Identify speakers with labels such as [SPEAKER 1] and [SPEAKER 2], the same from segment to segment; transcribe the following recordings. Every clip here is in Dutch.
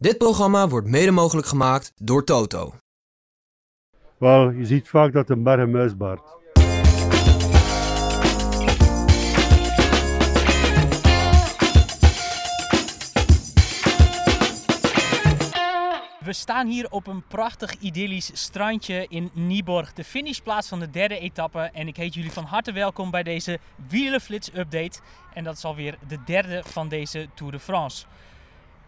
[SPEAKER 1] Dit programma wordt mede mogelijk gemaakt door Toto.
[SPEAKER 2] Wel, je ziet vaak dat een berg een muis baart.
[SPEAKER 3] We staan hier op een prachtig idyllisch strandje in Nieborg, de finishplaats van de derde etappe. En ik heet jullie van harte welkom bij deze Wielenflits update. En dat is alweer de derde van deze Tour de France.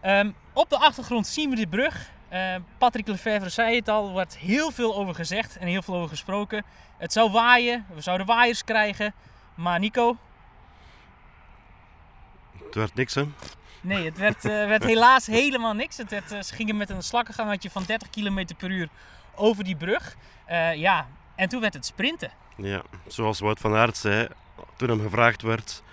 [SPEAKER 3] Ehm, op de achtergrond zien we de brug. Uh, Patrick Lefevre zei het al, er wordt heel veel over gezegd en heel veel over gesproken. Het zou waaien, we zouden waaiers krijgen. Maar Nico?
[SPEAKER 4] Het werd niks hè?
[SPEAKER 3] Nee, het werd, uh, werd helaas helemaal niks. Het werd, uh, ze gingen met een slakkengangetje van 30 km per uur over die brug. Uh, ja, en toen werd het sprinten.
[SPEAKER 4] Ja, zoals Wout van Aert zei, toen hem gevraagd werd...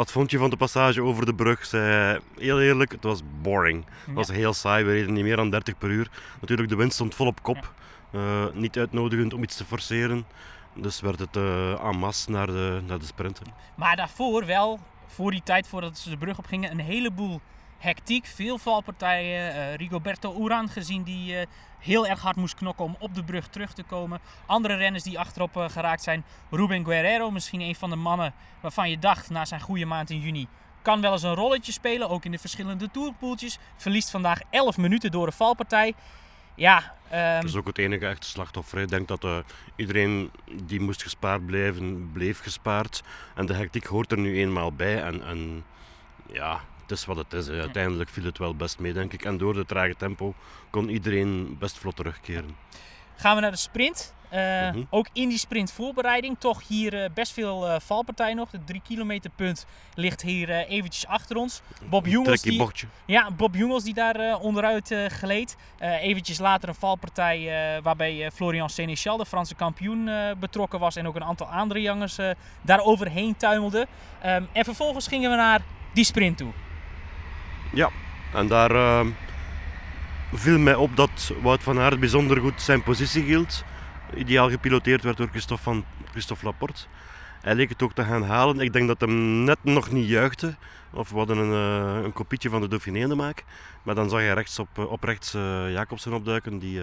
[SPEAKER 4] Wat vond je van de passage over de brug? Zei, heel eerlijk, het was boring. Het ja. was heel saai, we reden niet meer dan 30 per uur. Natuurlijk, de wind stond vol op kop. Ja. niet uitnodigend om iets te forceren. Dus werd het uh, en masse naar de, naar de sprinten.
[SPEAKER 3] Maar daarvoor wel voor die tijd, voordat ze de brug op gingen, een heleboel hectiek. Veel valpartijen. Uh, Rigoberto Uran gezien die uh, heel erg hard moest knokken om op de brug terug te komen. Andere renners die achterop uh, geraakt zijn. Ruben Guerrero, misschien een van de mannen waarvan je dacht na zijn goede maand in juni. Kan wel eens een rolletje spelen, ook in de verschillende tourpoeltjes. Verliest vandaag 11 minuten door een valpartij. Ja, um...
[SPEAKER 4] Dat is ook het enige echte slachtoffer. Ik denk dat iedereen die moest gespaard blijven, bleef gespaard. En de hectiek hoort er nu eenmaal bij. En, en ja, het is wat het is. Hè. Uiteindelijk viel het wel best mee, denk ik. En door de trage tempo kon iedereen best vlot terugkeren.
[SPEAKER 3] Gaan we naar de sprint. Uh, mm -hmm. Ook in die sprintvoorbereiding toch hier uh, best veel uh, valpartij nog. De 3 kilometer punt ligt hier eventjes achter ons. Bob Jungels, die, ja, Bob Jungels die daar onderuit gleed. eventjes later een valpartij waarbij Florian Sénéchal, de Franse kampioen, betrokken was. En ook een aantal andere jongens daar overheen tuimelden. Um, en vervolgens gingen we naar die sprint toe.
[SPEAKER 4] Ja, en daar ehm, viel mij op dat Wout van Aert bijzonder goed zijn positie hield ideaal gepiloteerd werd door Christophe, van, Laporte. Hij leek het ook te gaan halen. Ik denk dat hem net nog niet juichte. Of we hadden een, uh, een kopietje van de Dauphiné te maken. Maar dan zag je rechts op, op rechts uh, Jacobsen opduiken, die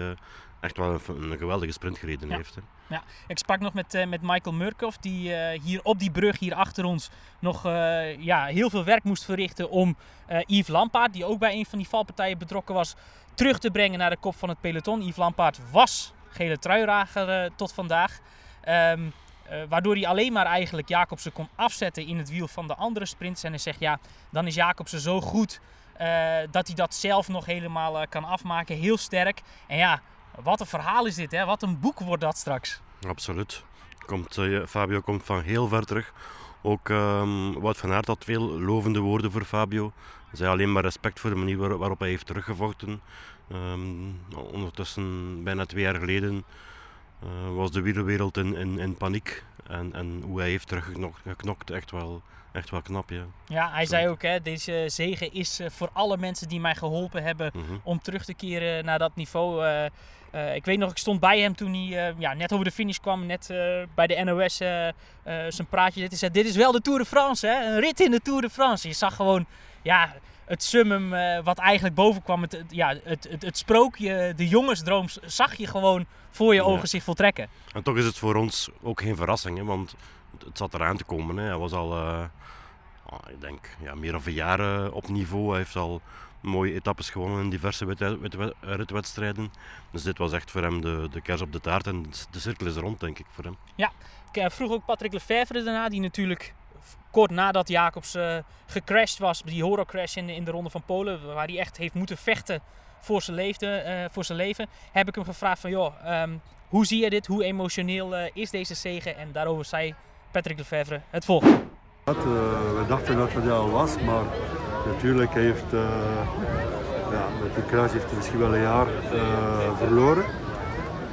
[SPEAKER 4] echt wel een, een, geweldige sprint gereden
[SPEAKER 3] ja.
[SPEAKER 4] heeft. Hè.
[SPEAKER 3] Ja, ik sprak nog met, met Michael Murkoff, die hier op die brug hier achter ons nog ja, heel veel werk moest verrichten om Yves Lampaard, die ook bij een van die valpartijen betrokken was, terug te brengen naar de kop van het peloton. Yves Lampaard was gele truirager tot vandaag. Um, uh, waardoor hij alleen maar eigenlijk Jacobsen kon afzetten in het wiel van de andere sprints. En hij zegt ja, dan is Jacobsen zo goed uh, dat hij dat zelf nog helemaal kan afmaken. Heel sterk. En ja, wat een verhaal is dit hè. Wat een boek wordt dat straks.
[SPEAKER 4] Absoluut. Komt, Fabio komt van heel ver terug. Ook um, Wout van Aert had veel lovende woorden voor Fabio. Hij zei alleen maar respect voor de manier waar, waarop hij heeft teruggevochten. Um, ondertussen, bijna twee jaar geleden, uh, was de wielerwereld in, in, in paniek. En, en hoe hij heeft teruggeknokt, geknokt, echt wel, echt wel knap. Ja,
[SPEAKER 3] ja hij Zo. zei ook, hè, deze zegen is voor alle mensen die mij geholpen hebben mm -hmm. om terug te keren naar dat niveau. Uh, uh, ik weet nog, ik stond bij hem toen hij uh, ja, net over de finish kwam, net uh, bij de NOS zijn praatje. Dit is, dit is wel de Tour de France, hè? een rit in de Tour de France. Je zag gewoon ja, het summum wat eigenlijk boven kwam. Het, ja, het, het, het, sprookje, de jongensdroom, zag je gewoon voor je ogen ja. zich voltrekken.
[SPEAKER 4] En toch is het voor ons ook geen verrassing, hè? want het zat eraan te komen. Hè? Hij was al, oh, ik denk, ja, meer dan een jaar op niveau. Hij heeft al mooie etappes gewonnen in diverse ritwedstrijden. Dus dit was echt voor hem de, de kers op de taart en de cirkel is rond, denk ik, voor hem.
[SPEAKER 3] Ja, ik vroeg ook Patrick Lefevre daarna, die natuurlijk kort nadat Jacobs uh, gecrashed was, die horrorcrash in de, in de Ronde van Polen, waar hij echt heeft moeten vechten voor zijn, leefde, uh, voor zijn leven, heb ik hem gevraagd van, joh, um, hoe zie je dit? Hoe emotioneel uh, is deze zege? En daarover zei Patrick Lefevre het volgende.
[SPEAKER 2] we dachten dat het al was, maar Natuurlijk heeft uh, ja, met die kruis heeft hij misschien wel een jaar uh, verloren.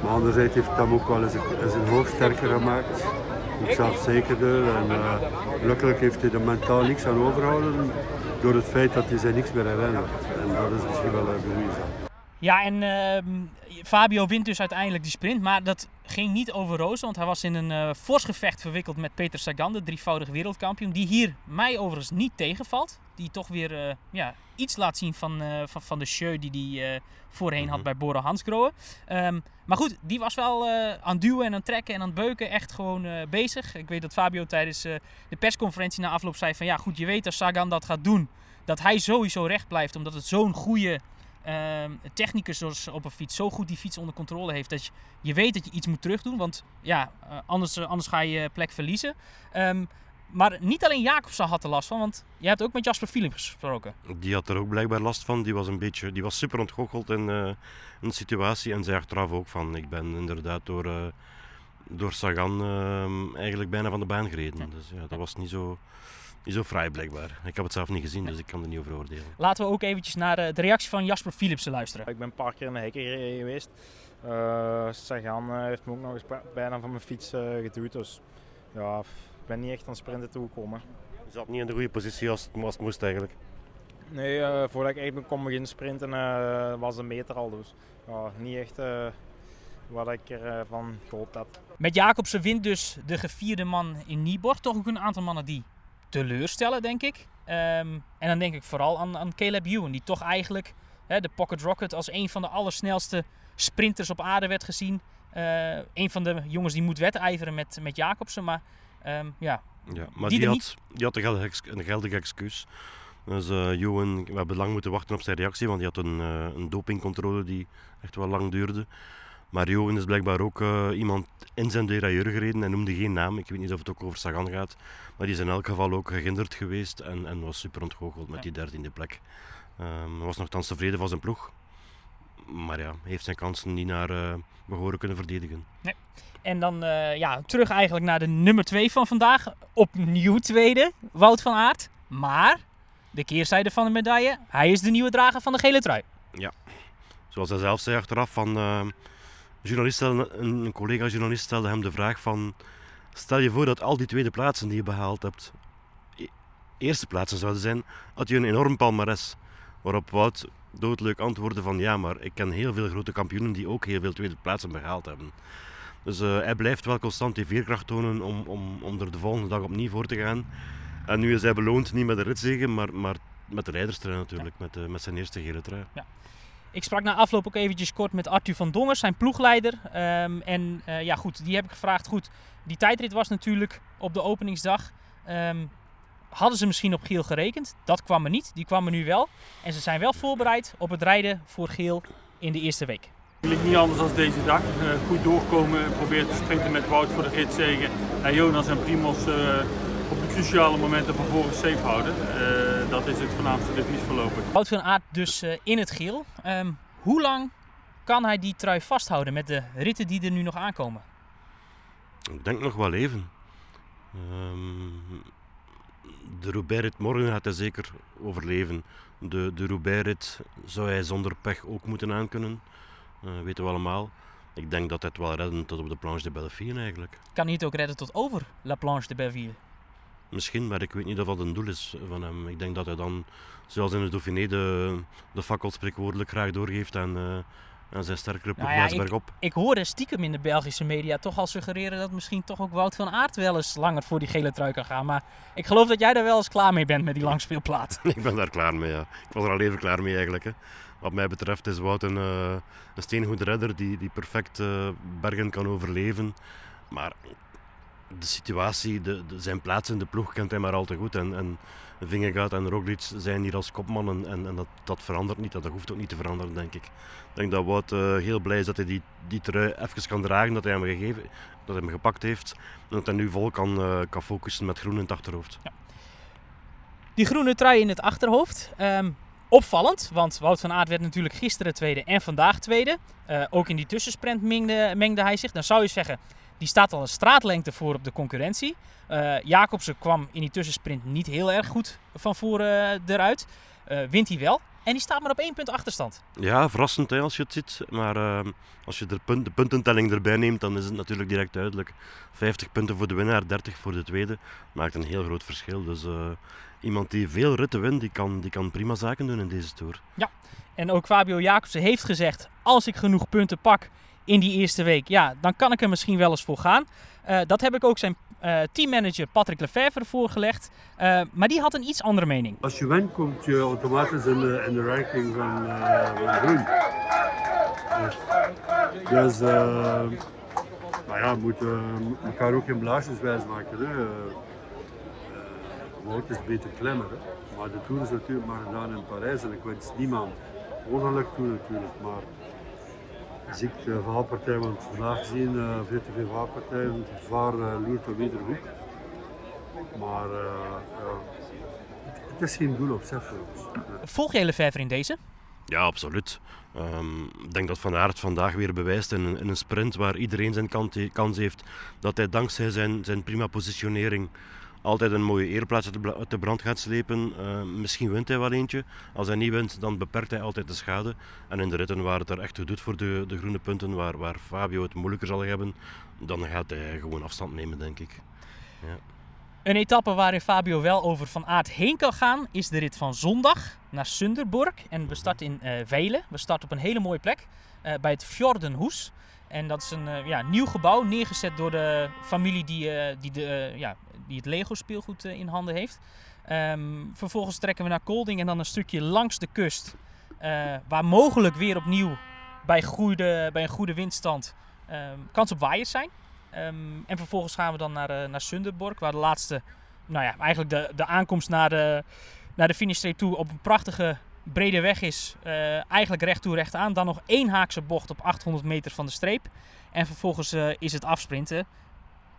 [SPEAKER 2] Maar anderzijds heeft hem ook wel eens, een hoofd sterker gemaakt. Ik zelf zekerder. En uh, gelukkig heeft hij er mentaal niks aan overhouden door het feit dat hij zich niks meer herinnert. En dat is misschien wel een bewijs.
[SPEAKER 3] Ja, en uh, Fabio wint dus uiteindelijk die sprint. Maar dat ging niet over Roos, want hij was in een uh, fors gevecht verwikkeld met Peter Sagan, de drievoudige wereldkampioen. Die hier mij overigens niet tegenvalt. Die toch weer eh, ja, iets laat zien van, eh, van, van de show die hij voorheen had
[SPEAKER 4] Mhm.
[SPEAKER 3] bij Bora Hansgrohe. Ehm, maar goed, die was wel eh, aan het duwen en aan het trekken en aan het beuken. Echt gewoon eh, bezig. Ik weet dat Fabio tijdens eh, de persconferentie na afloop zei van... Ja goed, je weet als Sagan dat gaat doen, dat hij sowieso recht blijft. Omdat het zo'n goede ehm, technicus zoals op een fiets zo goed die fiets onder controle heeft. Dat je, je weet dat je iets moet terugdoen. Want ja, eh, anders, eh, anders ga je je plek verliezen. Ehm, maar niet alleen Jacobsen had er last van, want jij hebt ook met Jasper Philips gesproken.
[SPEAKER 4] Die had er ook blijkbaar last van. Die was, een beetje, die was super ontgoocheld in, in de situatie. En zei achteraf ook van, ik ben inderdaad door, door Sagan eh, eigenlijk bijna van de baan gereden. Dus ja, dat was niet zo, niet zo fraai blijkbaar. Ik heb het zelf niet gezien, dus ik kan er niet over oordelen.
[SPEAKER 3] Laten we ook eventjes naar eh, de reactie van Jasper Philipsen luisteren.
[SPEAKER 5] Ik ben een paar keer in de hekken gereden geweest. Eh Sagan eh, heeft me ook nog eens bijna van mijn fiets eh, geduwd. Dus ja, ik ben niet echt aan sprinten toegekomen.
[SPEAKER 4] Je zat niet in de goede positie als het, als het moest eigenlijk.
[SPEAKER 5] Nee, eh, voordat ik eigenlijk kon beginnen sprinten eh, was de meter al. Dus ja, niet echt eh, wat ik ervan van gehoopt had.
[SPEAKER 3] Met Jacobsen wint dus de gevierde man in Nieborg. Toch ook een aantal mannen die teleurstellen, denk ik. Ehm, en dan denk ik vooral aan, aan Caleb Ewan, die toch eigenlijk hè, de Pocket Rocket als een van de allersnelste sprinters op aarde werd gezien. Eh een van de jongens die moet wedijveren met, met Jacobsen. Maar ehm, ja,
[SPEAKER 4] Ja, maar
[SPEAKER 3] Die
[SPEAKER 4] die, had, die had een geldig, excuus. Dus Johan, we hebben lang moeten wachten op zijn reactie, want die had een, eh, een dopingcontrole die echt wel lang duurde. Maar Johan is blijkbaar ook eh, iemand in zijn derailleur gereden en noemde geen naam. Ik weet niet of het ook over Sagan gaat. Maar die is in elk geval ook gehinderd geweest en, en was super ontgoocheld met
[SPEAKER 3] Ja.
[SPEAKER 4] die dertiende plek. Hij was nogthans tevreden van zijn ploeg. Maar ja, heeft zijn kansen niet naar eh behoren kunnen verdedigen.
[SPEAKER 3] En dan eh, ja, terug eigenlijk naar de nummer 2 van vandaag. Opnieuw tweede, Wout van Aert. Maar de keerzijde van de medaille, hij is de nieuwe drager van de gele trui.
[SPEAKER 4] Zoals hij zelf zei achteraf, van, journalist stelde, een, collega-journalist stelde hem de vraag van... Stel je voor dat al die tweede plaatsen die je behaald hebt, e- eerste plaatsen zouden zijn, had je een enorm palmares. Waarop Wout doodleuk antwoordde van ja, maar ik ken heel veel grote kampioenen die ook heel veel tweede plaatsen behaald hebben. Dus eh, hij blijft wel constant die veerkracht tonen om, om, om er de volgende dag opnieuw voor te gaan. En nu is hij beloond niet met de ritzegen, maar, maar met de rijderstrui natuurlijk, met, eh, met zijn eerste gele trui.
[SPEAKER 3] Ik sprak na afloop ook eventjes kort met Arthur van Dongers, zijn ploegleider. Ehm, en eh, ja goed, die heb ik gevraagd. Goed, die tijdrit was natuurlijk op de openingsdag. Ehm, hadden ze misschien op Geel gerekend? Dat kwam er niet. Die kwam er nu wel. En ze zijn wel voorbereid op het rijden voor Geel in de eerste week.
[SPEAKER 6] Eigenlijk niet anders dan deze dag. Eh, goed doorkomen, proberen te sprinten met Wout voor de ritzegen. En Jonas en Primos eh, op de cruciale momenten van voren safe houden. Dat is het voornaamste devies voorlopig.
[SPEAKER 3] Wout van Aert dus eh, in het geel. Ehm, hoe lang kan hij die trui vasthouden met de ritten die er nu nog aankomen?
[SPEAKER 4] Ik denk nog wel even. Ehm, de Roubaix-rit morgen gaat hij zeker overleven. De, de Roubaix-rit zou hij zonder pech ook moeten aankunnen. Eh weten we allemaal. Ik denk dat hij het wel redden tot op de Planche de Belleville eigenlijk.
[SPEAKER 3] Kan hij het ook redden tot over La Planche de Belleville?
[SPEAKER 4] Misschien, maar ik weet niet of dat een doel is van hem. Ik denk dat hij dan, zoals in de Dauphiné, de, de fakkel spreekwoordelijk graag doorgeeft aan, eh, aan zijn sterkere ploeg
[SPEAKER 3] Nou ja,
[SPEAKER 4] Maasberg op.
[SPEAKER 3] Ik hoorde stiekem in de Belgische media toch al suggereren dat misschien toch ook Wout van Aert wel eens langer voor die gele trui kan gaan. Maar ik geloof dat jij daar wel eens klaar mee bent met die langspeelplaat.
[SPEAKER 4] Ik ben daar klaar mee, ja. Ik was er al even klaar mee eigenlijk. Hè. Wat mij betreft is Wout een, eh, een steengoed redder die, die perfect eh, bergen kan overleven. Maar de situatie, de, zijn plaats in de ploeg kent hij maar al te goed. En, en Vingegaard en Roglic zijn hier als kopmannen en, en dat, dat verandert niet. Dat hoeft ook niet te veranderen, denk ik. Ik denk dat Wout eh, heel blij is dat hij die, die trui even kan dragen, dat hij hem, gegeven, dat hij hem gepakt heeft. En dat hij nu vol kan, eh, kan focussen met groen in het achterhoofd.
[SPEAKER 3] Die groene trui in het achterhoofd. ehm, opvallend, want Wout van Aert werd natuurlijk gisteren tweede en vandaag tweede. Eh, ook in die tussensprint mengde, mengde hij zich. Dan zou je zeggen, die staat al een straatlengte voor op de concurrentie. Eh, Jacobsen kwam in die tussensprint niet heel erg goed van voren eh, eruit. Eh, wint hij wel. En die staat maar op één punt achterstand.
[SPEAKER 4] Ja, verrassend hè, als je het ziet. Maar als je de, punt, de puntentelling erbij neemt, dan is het natuurlijk direct duidelijk. 50 punten voor de winnaar, 30 voor de tweede. Maakt een heel groot verschil. Dus iemand die veel ritten wint, die kan, die kan prima zaken doen in deze Tour.
[SPEAKER 3] En ook Fabio Jacobsen heeft gezegd: als ik genoeg punten pak in die eerste week, ja, dan kan ik er misschien wel eens voor gaan. Eh, dat heb ik ook zijn uh, teammanager Patrick Lefevre voorgelegd. Uh, maar die had een iets andere mening.
[SPEAKER 2] Als je wint, komt je automatisch in de, in ranking van, van groen. Dus, maar ja, we moeten elkaar ook geen blaasjes wijs maken. Hè. Wout is beter klimmer. Hè. Maar de Tour is natuurlijk maar gedaan in Parijs en ik wens niemand ongeluk toe natuurlijk. Maar als ik de valpartij, want vandaag gezien uh, veel te veel valpartijen, het gevaar uh, loert op ieder hoek. Maar uh, ja, het is geen doel op zich voor ons.
[SPEAKER 3] Volg jij Lefevre in deze?
[SPEAKER 4] Ja, absoluut. Um, ik denk dat Van Aert vandaag weer bewijst in een, in een sprint waar iedereen zijn kans heeft dat hij dankzij zijn, zijn prima positionering altijd een mooie eerplaats uit de brand gaat slepen. Uh, misschien wint hij wel eentje. Als hij niet wint, dan beperkt hij altijd de schade. En in de ritten waar het er echt toe doet voor de, de groene punten, waar, waar Fabio het moeilijker zal hebben, dan gaat hij gewoon afstand nemen, denk ik. Ja.
[SPEAKER 3] Een etappe waarin Fabio wel over Van Aert heen kan gaan, is de rit van zondag naar Sunderborg. En we starten in uh. We starten op een hele mooie plek, uh, bij het Fjordenhoes. En dat is een ja, nieuw gebouw, neergezet door de familie die, die de, ja, die het Lego speelgoed eh, in handen heeft. Ehm, vervolgens trekken we naar Kolding en dan een stukje langs de kust. Uh, waar mogelijk weer opnieuw bij, goede, bij een goede windstand um, kans op waaiers zijn. Um, en vervolgens gaan we dan naar, uh, naar Sunderborg, waar de laatste, nou ja, eigenlijk de, de aankomst naar de, naar de finishstreep toe op een prachtige brede weg is. Eigenlijk recht toe recht aan. Dan nog één haakse bocht op 800 meter van de streep. En vervolgens is het afsprinten.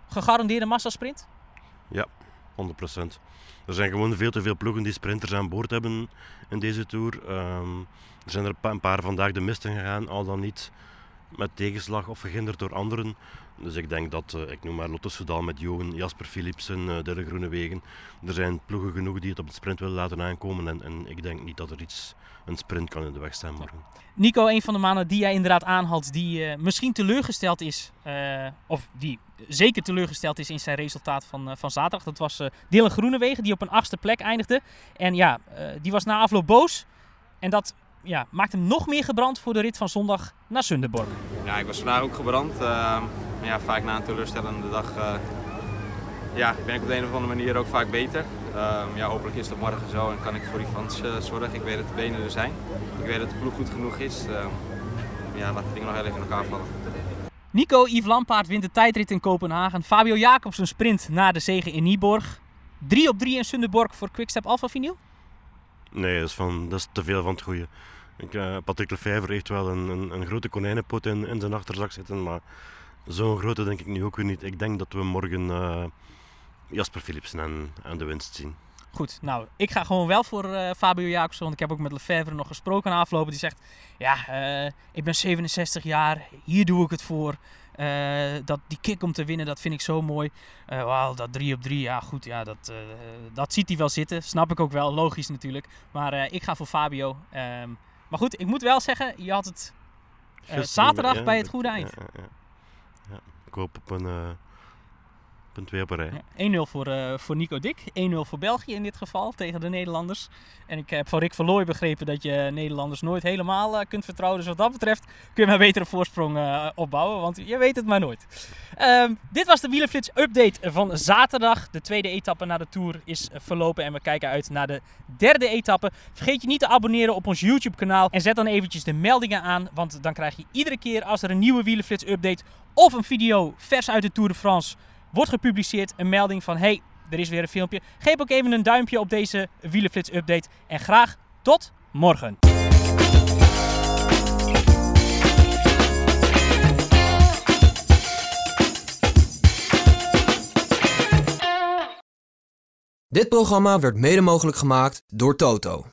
[SPEAKER 3] Gegarandeerde massasprint?
[SPEAKER 4] Ja, 100%. Er zijn gewoon veel te veel ploegen die sprinters aan boord hebben in deze tour. Um, er zijn er een paar vandaag de mist in gegaan, al dan niet met tegenslag of verhinderd door anderen. Dus ik denk dat, uh, ik noem maar Lotto Soudal met Johan, Jasper Philipsen, uh, Dille Groenewegen. Er zijn ploegen genoeg die het op het sprint willen laten aankomen. En, en, ik denk niet dat er iets, een sprint kan in de weg staan morgen.
[SPEAKER 3] Nico, een van de mannen die jij inderdaad aanhaalt, die uh, misschien teleurgesteld is, of die zeker teleurgesteld is in zijn resultaat van, van zaterdag. Dat was Dylan Groenewegen, die op een achtste plek eindigde. En ja, die was na afloop boos. En dat ja, maakt hem nog meer gebrand voor de rit van zondag naar Sunderborg.
[SPEAKER 7] Ja, ik was vandaag ook gebrand. Ja, vaak na een teleurstellende dag uh, ja, ben ik op de een of andere manier ook vaak beter. Uh, ja, hopelijk is dat morgen zo en kan ik voor die fans uh, zorgen. Ik weet dat de benen er zijn. Ik weet dat de ploeg goed genoeg is. ja, laat de dingen nog heel even in elkaar vallen.
[SPEAKER 3] Nico Yves Lampaard wint de tijdrit in Kopenhagen. Fabio Jacobsen sprint na de zege in Nieborg. 3 op 3 in Sunderborg voor Quickstep Alpha Vinyl?
[SPEAKER 4] Nee, dat is, van, dat is te veel van het goede. Ik, uh, Patrick Lefevre heeft wel een, een, een grote konijnenpot in, in, zijn achterzak zitten, maar zo'n grote denk ik nu ook weer niet. Ik denk dat we morgen uh, Jasper Philipsen aan, aan de winst zien.
[SPEAKER 3] Goed, nou, ik ga gewoon wel voor uh, Fabio Jacobsen, want ik heb ook met Lefevre nog gesproken na aflopen. Die zegt, ja, ik ben 67 jaar, hier doe ik het voor. Uh, dat, die kick om te winnen, dat vind ik zo mooi. Dat 3 op 3, ja goed, ja, dat, dat ziet hij wel zitten. Snap ik ook wel, logisch natuurlijk. Maar ik ga voor Fabio. Um, maar goed, ik moet wel zeggen, je had het zaterdag bij het goede eind.
[SPEAKER 4] Ja, hoop op een punt 2 op een
[SPEAKER 3] rij. 1-0 voor, uh, voor Nico Dik. 1-0 voor België in dit geval tegen de Nederlanders. En ik heb van Rick Verlooy begrepen dat je Nederlanders nooit helemaal uh, kunt vertrouwen. Dus wat dat betreft kun je maar beter een voorsprong uh, opbouwen. Want je weet het maar nooit. Um, dit was de Wielenflits update van zaterdag. De tweede etappe naar de Tour is verlopen. En we kijken uit naar de derde etappe. Vergeet je niet te abonneren op ons YouTube kanaal. En zet dan eventjes de meldingen aan. Want dan krijg je iedere keer als er een nieuwe Wielenflits update of een video vers uit de Tour de France wordt gepubliceerd een melding van hey, er is weer een filmpje. Geef ook even een duimpje op deze Wielenflits update en graag tot morgen.
[SPEAKER 1] Dit programma werd mede mogelijk gemaakt door Toto.